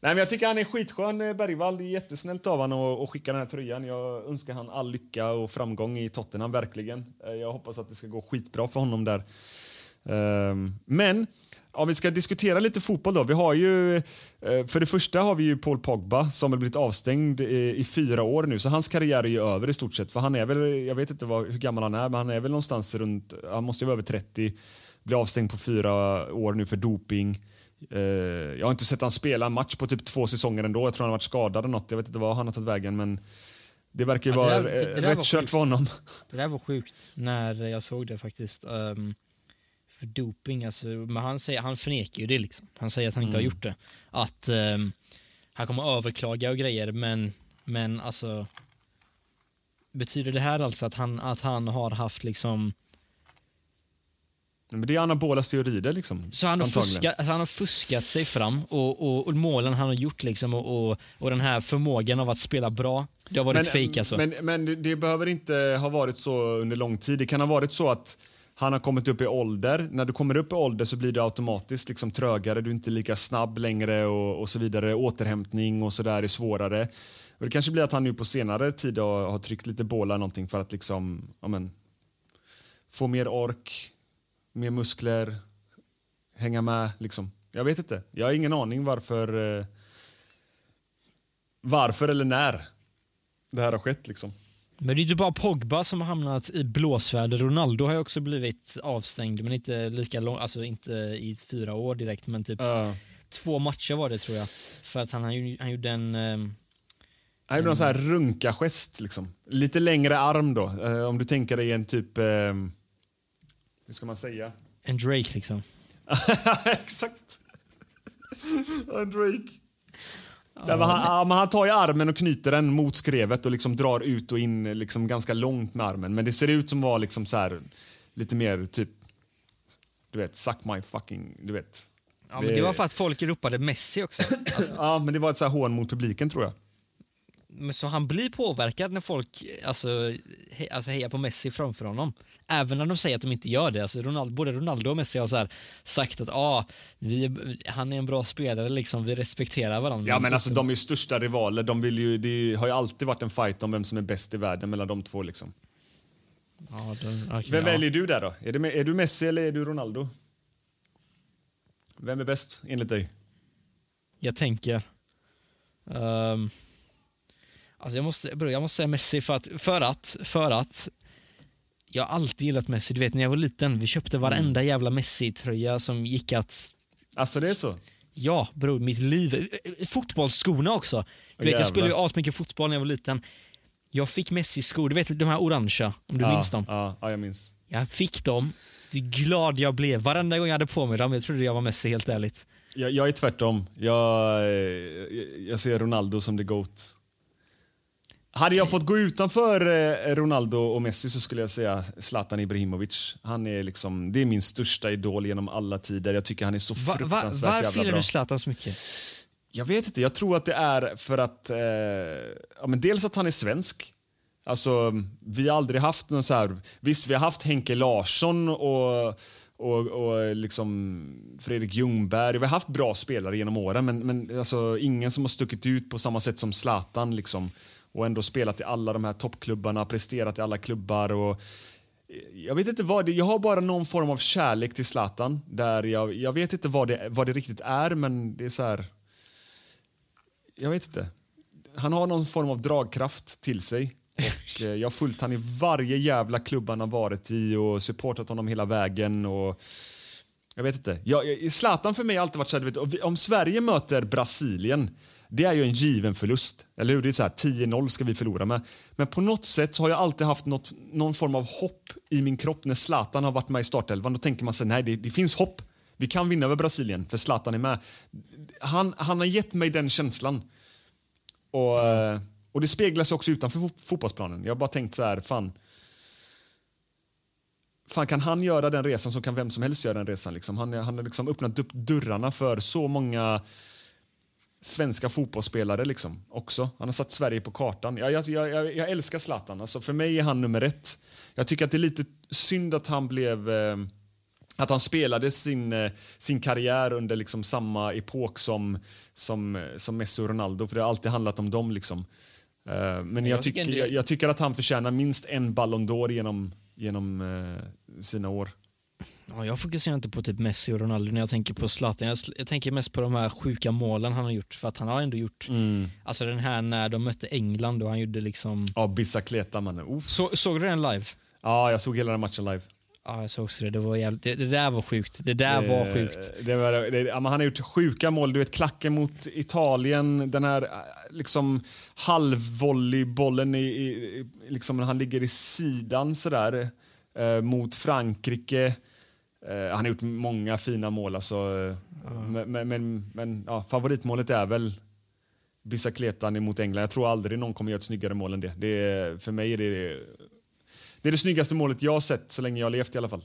Nej, men jag tycker han är skitskön, eh, Bergvall. Det är jättesnällt av honom att skicka den här tröjan. Jag önskar han all lycka och framgång i Tottenham, verkligen. Eh, Jag hoppas att det ska gå skitbra för honom där. Ehm, Men om vi ska diskutera lite fotboll då. Vi har ju, eh, för det första har vi ju Paul Pogba som har blivit avstängd i, i fyra år nu. Så hans karriär är ju över i stort sett. För han är väl, jag vet inte vad, hur gammal han är, men han är väl någonstans runt, han måste ju vara över 30. Blir avstängd på fyra år nu för doping. Eh, jag har inte sett han spela en match på typ två säsonger ändå. Jag tror han har varit skadad eller något. Jag vet inte vad han har tagit vägen men det verkar ju Ja, det vara där- det- eh, det där rätt var kört för honom. Det där var sjukt när jag såg det faktiskt. Ehm, för doping, alltså, men han, säger, han förnekar ju det liksom. Han säger att han inte har gjort det. Att ehm, han kommer överklaga och grejer men, men alltså Betyder det här alltså att han, att han har haft liksom Men det är anabola steroider liksom. Så han har, fuskat, alltså han har fuskat sig fram och, och, och målen han har gjort liksom och, och, och den här förmågan av att spela bra, det har varit fejk alltså. Men, men det behöver inte ha varit så under lång tid. Det kan ha varit så att han har kommit upp i ålder. När du kommer upp i ålder så blir du automatiskt liksom trögare, du är inte lika snabb längre och, och så vidare. Återhämtning och så där är svårare. Och det kanske blir att han nu på senare tid har, har tryckt lite bålar någonting för att liksom, ja men, få mer ork, mer muskler, hänga med liksom. Jag vet inte. Jag har ingen aning varför, eh, varför eller när det här har skett liksom. Men det är inte bara Pogba som har hamnat i blåsväder. Ronaldo har ju också blivit avstängd, men inte lika lång, alltså inte i fyra år direkt, men typ Ja. två matcher var det tror jag. För att han, han, han gjorde en, ehm, Han gjorde någon sån här runka-gest. Liksom. Lite längre arm då. Eh, om du tänker dig en typ... Eh, hur ska man säga? en Drake liksom. Exakt. en Drake. Han, ja, men han tar ju armen och knyter den mot skrevet och liksom drar ut och in liksom ganska långt med armen. Men det ser ut som var liksom så här, lite mer typ... Du vet, suck my fucking... Du vet. Ja, men det var för att folk ropade Messi också. Ja, men det var ett så här hån mot publiken tror jag. Men så han blir påverkad när folk alltså, he, alltså hejar på Messi framför honom. Även när de säger att de inte gör det. Alltså Ronaldo, både Ronaldo och Messi har så sagt att ah, vi, han är en bra spelare, liksom, vi respekterar varandra. Ja, men alltså de är ju största rivaler. De vill ju, det har ju alltid varit en fight om vem som är bäst i världen mellan de två. Liksom. Ja, de, okej, Vem ja. väljer du där då? Är, det, är du Messi eller är du Ronaldo? Vem är bäst enligt dig? Jag tänker... ehm, alltså jag måste, bro, jag måste säga Messi för att, för att, för att jag har alltid gillat Messi. Du vet när jag var liten, vi köpte varenda jävla Messi-tröja som gick att Alltså det är så? Ja, bror, mitt liv. Eh, eh, Fotbollsskorna också. Du vet, jag spelade ju asmycket fotboll när jag var liten. Jag fick Messi-skor, du vet de här orangea, om du ja, minns dem? Ja, ja, jag minns. Jag fick dem. Hur glad jag blev varenda gång jag hade på mig dem. Jag trodde jag var Messi, helt ärligt. Jag, jag är tvärtom. Jag, eh, jag ser Ronaldo som the GOAT. Hade jag fått gå utanför eh, Ronaldo och Messi så skulle jag säga Zlatan Ibrahimovic. Han är liksom, det är min största idol genom alla tider. Jag tycker han är så Va, va, fruktansvärt varför jävla gillar bra. du Zlatan så mycket? Jag vet inte. Jag tror att det är för att... Eh, ja, men dels att han är svensk. Alltså, vi har aldrig haft någon så här... Visst, vi har haft Henke Larsson och, och, och liksom Fredrik Ljungberg. Vi har haft bra spelare genom åren, men, men alltså, ingen som har stuckit ut på samma sätt som Zlatan. Liksom, och ändå spelat i alla de här toppklubbarna, presterat i alla klubbar. Och, eh, jag vet inte vad det Jag har bara någon form av kärlek till Zlatan. Där jag, jag vet inte vad det, vad det riktigt är, men det är så här... Jag vet inte. Han har någon form av dragkraft till sig. Och eh, jag har följt han i varje jävla klubb han har varit i och supportat honom hela vägen. Och jag vet inte. Jag, jag, Zlatan för mig har alltid varit så här, vet, om Sverige möter Brasilien, det är ju en given förlust. Eller hur? Det är så här, 10-0 ska vi förlora med. Men på något sätt så har jag alltid haft något, någon form av hopp i min kropp när Zlatan har varit med i startelvan. Då tänker man sig, nej det, det finns hopp. Vi kan vinna över Brasilien för Zlatan är med. Han, han har gett mig den känslan. Och, eh, och det speglas också utanför fo- fotbollsplanen. Jag har bara tänkt så här, fan. fan kan han göra den resan så kan vem som helst göra den resan. Liksom. Han, han har liksom öppnat upp dörrarna för så många svenska fotbollsspelare liksom, också. Han har satt Sverige på kartan. Jag, jag, jag, jag älskar Zlatan. Alltså, för mig är han nummer ett. Jag tycker att det är lite synd att han blev... Eh, att han spelade sin, eh, sin karriär under liksom samma epok som, som, som Messi och Ronaldo, för det har alltid handlat om dem. Liksom. Eh, men jag, tycker jag tycker att han förtjänar minst en Ballon d'Or genom, genom eh, sina år. Ja, jag fokuserar inte på typ Messi och Ronaldo när jag tänker på Zlatan. Jag, jag tänker mest på de här sjuka målen han har gjort. För att han har ändå gjort, alltså den här när de mötte England och han gjorde liksom... Ja, Bicicleta, mannen. Oh. Så, såg du den live? Ja, jag såg hela den matchen live. Ja, jag såg också det. Det, var jävligt, det, det där var sjukt. Det där var Eh, sjukt. Det var, det, ja, han har gjort sjuka mål. Du vet, klacken mot Italien, den här eh, liksom, halvvolleybollen i, i, liksom, när han ligger i sidan sådär, eh, mot Frankrike. Eh, han har gjort många fina mål. Alltså, eh, Men, men, men, men ja, favoritmålet är väl Bicicletan emot England. Jag tror aldrig någon kommer göra ett snyggare mål än det. det är, för mig är det det är det snyggaste målet jag har sett så länge jag har levt i alla fall.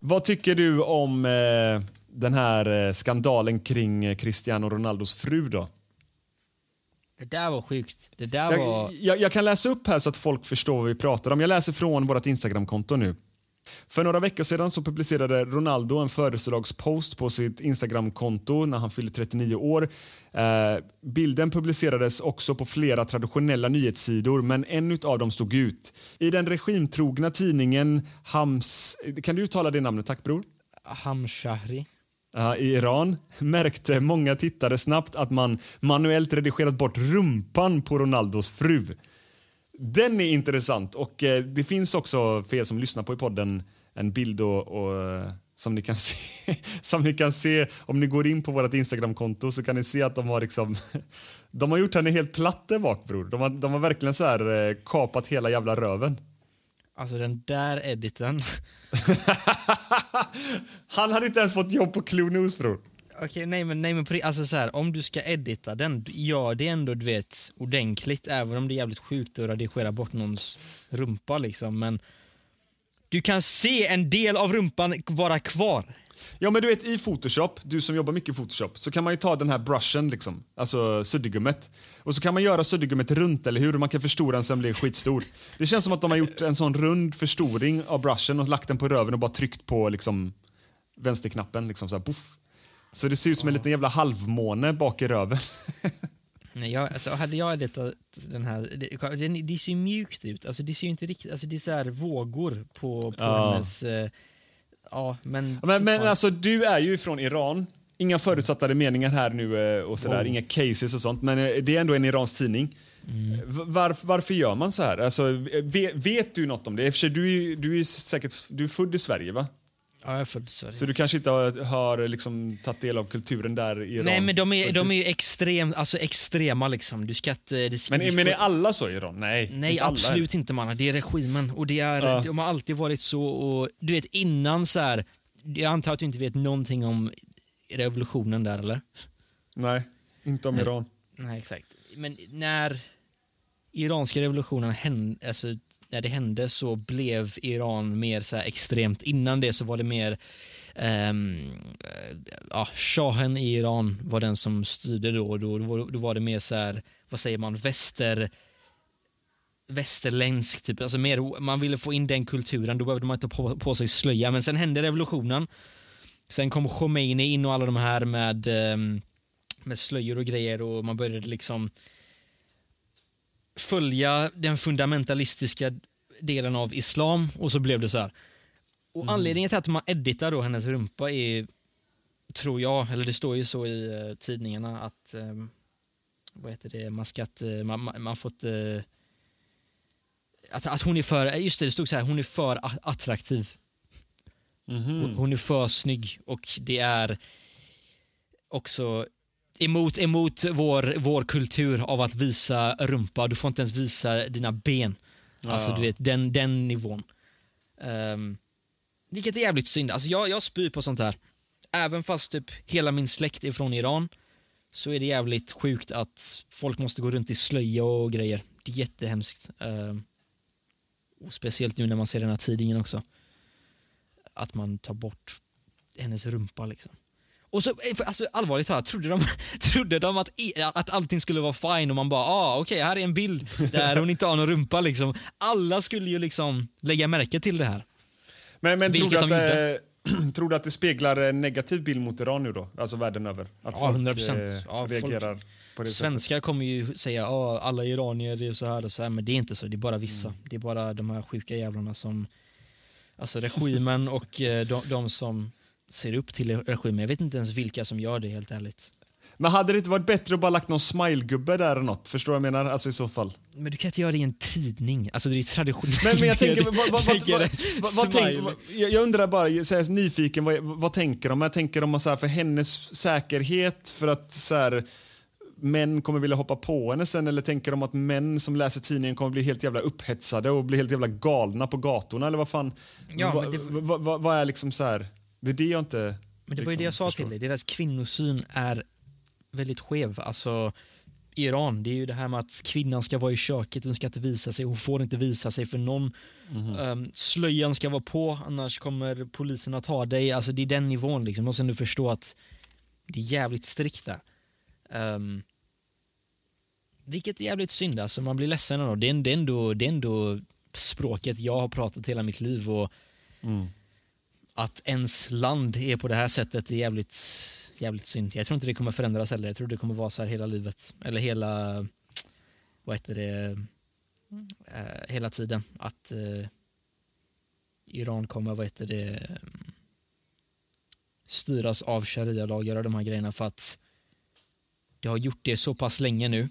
Vad tycker du om eh, den här eh, skandalen kring eh, Cristiano Ronaldos fru då? Det där var sjukt. Det där var... Jag, jag, jag kan läsa upp här så att folk förstår vad vi pratar om. Jag läser från vårt Instagramkonto nu. För några veckor sedan så publicerade Ronaldo en födelsedagspost på sitt Instagramkonto när han fyllde 39 år. Eh, bilden publicerades också på flera traditionella nyhetssidor men en av dem stod ut. I den regimtrogna tidningen Hams... Kan du uttala det namnet, tack bror? Hamshahri. I Iran märkte många tittare snabbt att man manuellt redigerat bort rumpan på Ronaldos fru. Den är intressant och eh, det finns också, för er som lyssnar på i podden, en bild och, och, eh, som, ni kan se, som ni kan se om ni går in på vårt Instagramkonto så kan ni se att de har liksom de har gjort henne helt platt där bak bror. De har, de har verkligen så här eh, kapat hela jävla röven. Alltså den där editen. Han hade inte ens fått jobb på Clue News bror. Okej, nej men, nej men alltså så här, om du ska edita den, gör det ändå du vet ordentligt även om det är jävligt sjukt att redigera bort någons rumpa liksom men du kan se en del av rumpan vara kvar. Ja men du vet i Photoshop, du som jobbar mycket i Photoshop, så kan man ju ta den här brushen liksom, alltså suddgummet. Och så kan man göra suddgummet runt, eller hur? Man kan förstora den sen blir skitstor. Det känns som att de har gjort en sån rund förstoring av brushen och lagt den på röven och bara tryckt på liksom vänsterknappen liksom så här, puff. Så det ser ut som en liten jävla halvmåne bak i röven. Nej, jag, alltså, hade jag editat den här, det, det, det ser ju mjukt ut, alltså det ser ju inte riktigt, alltså det är så här vågor på, på Ja. hennes, eh, ja men... men, men alltså du är ju från Iran. Inga förutsatta meningar här nu eh, och sådär, Wow. inga cases och sånt. Men eh, det är ändå en iransk tidning. Mm. Var, varför gör man så här? Alltså, vet, vet du något om det? Du du är säkert du är född i Sverige, va? Ja, jag är född i Sverige. Så du kanske inte har, har liksom, tagit del av kulturen där i Iran? Nej men de är, de är ju extrem, alltså extrema liksom. Du ska inte... Det ska men, men är alla så i Iran? Nej, Nej inte alla. absolut inte mannen, det är regimen och det är, Ja. de har alltid varit så och du vet innan så här. jag antar att du inte vet någonting om revolutionen där eller? Nej, inte om Nej. Iran. Nej exakt. Men när iranska revolutionen hände, alltså, när det hände så blev Iran mer så här extremt. Innan det så var det mer Um, ja, shahen i Iran var den som styrde då. Då, då, var- då var det mer så här, vad säger man, väster västerländsk, typ. alltså mer, man ville få in den kulturen, då behövde man inte ha på, på sig slöja. Men sen hände revolutionen. Sen kom Khomeini in och alla de här med, um, med slöjor och grejer och man började liksom följa den fundamentalistiska delen av islam och så blev det så här. Och Anledningen till att man editar då hennes rumpa är, tror jag, eller det står ju så i eh, tidningarna att ehm, vad heter det, man ska att, eh, man, man, fått eh, att, att hon är för, just det, det stod så här, hon är för attraktiv. Hon, hon är för snygg och det är också emot, emot vår, vår kultur av att visa rumpa. Du får inte ens visa dina ben. Alltså Ja. du vet, den, den nivån. Um, vilket är jävligt synd. Alltså jag, jag spyr på sånt här. Även fast typ hela min släkt är från Iran så är det jävligt sjukt att folk måste gå runt i slöja och grejer. Det är jättehemskt. Ehm, Och speciellt nu när man ser den här tidningen också. Att man tar bort hennes rumpa liksom. Och så, eh, alltså allvarligt talat, trodde de, trodde de att, att allting skulle vara fine och man bara ah, okej här är en bild där hon inte har någon rumpa liksom. Alla skulle ju liksom lägga märke till det här. Men, men tror, du att, de det, tror du att det speglar en negativ bild mot Iran nu då? Alltså världen över? Att Ja, folk 100%. eh, reagerar på det sättet? Svenskar kommer ju säga att alla iranier är så här och så här, men det är inte så, det är bara vissa. Mm. Det är bara de här sjuka jävlarna som, alltså regimen och eh, de, de som ser upp till regimen. Jag vet inte ens vilka som gör det helt ärligt. Men hade det inte varit bättre att bara lagt någon smilegubbe där eller något? Förstår du vad jag menar? Alltså i så fall. Men du kan inte göra det i en tidning, alltså det är traditionellt. Men, men jag tänker, vad, vad, vad, tänk, jag undrar bara, så här, nyfiken, vad, vad tänker de? Jag tänker de så här, för hennes säkerhet, för att så här, män kommer vilja hoppa på henne sen, eller tänker de att män som läser tidningen kommer bli helt jävla upphetsade och bli helt jävla galna på gatorna, eller vad fan? Ja, vad, det- vad, vad, vad är liksom så här, det är det jag inte Men det var ju liksom det jag sa förstår. till dig, deras kvinnosyn är väldigt skev. Alltså, Iran, det är ju det här med att kvinnan ska vara i köket, hon ska inte visa sig, hon får inte visa sig för någon. Mhm. Ehm, slöjan ska vara på, annars kommer polisen att ta dig. Alltså det är den nivån liksom, måste du förstå att det är jävligt strikt där. Um, vilket är jävligt synd, alltså man blir ledsen ändå. Det är, det, är ändå, det är ändå språket jag har pratat hela mitt liv och Mm att ens land är på det här sättet är jävligt, jävligt synd. Jag tror inte det kommer förändras heller. Jag tror det kommer vara så här hela livet. Eller hela, vad heter det, eh, hela tiden. Att eh, Iran kommer, vad heter det, styras av sharia-lagar och de här grejerna för att det har gjort det så pass länge nu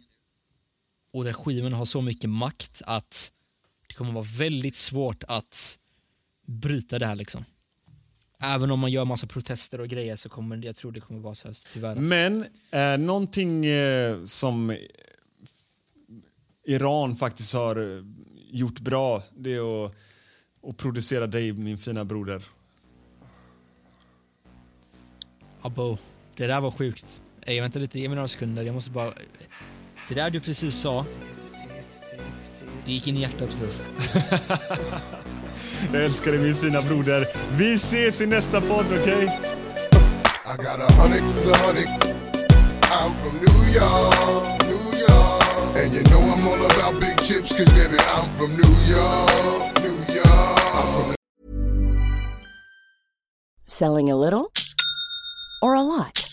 och regimen har så mycket makt att det kommer vara väldigt svårt att bryta det här liksom. Även om man gör massa protester och grejer så kommer jag tror det kommer vara så här tyvärr. Alltså. Men eh, någonting eh, som Iran faktiskt har eh, gjort bra, det är att, att producera dig, min fina broder. Abo, det där var sjukt. Ey, vänta lite, ge mig några sekunder. Jag måste bara... Det där du precis sa, det gick in i hjärtat bror. Jag älskar dig, min fina broder. Vi ses i nästa podd, okej? I got a hundred to hundred. I'm from New York, New York. And you know I'm all about big chips, cause baby, I'm from New York, New York. I'm from Selling a little or a lot?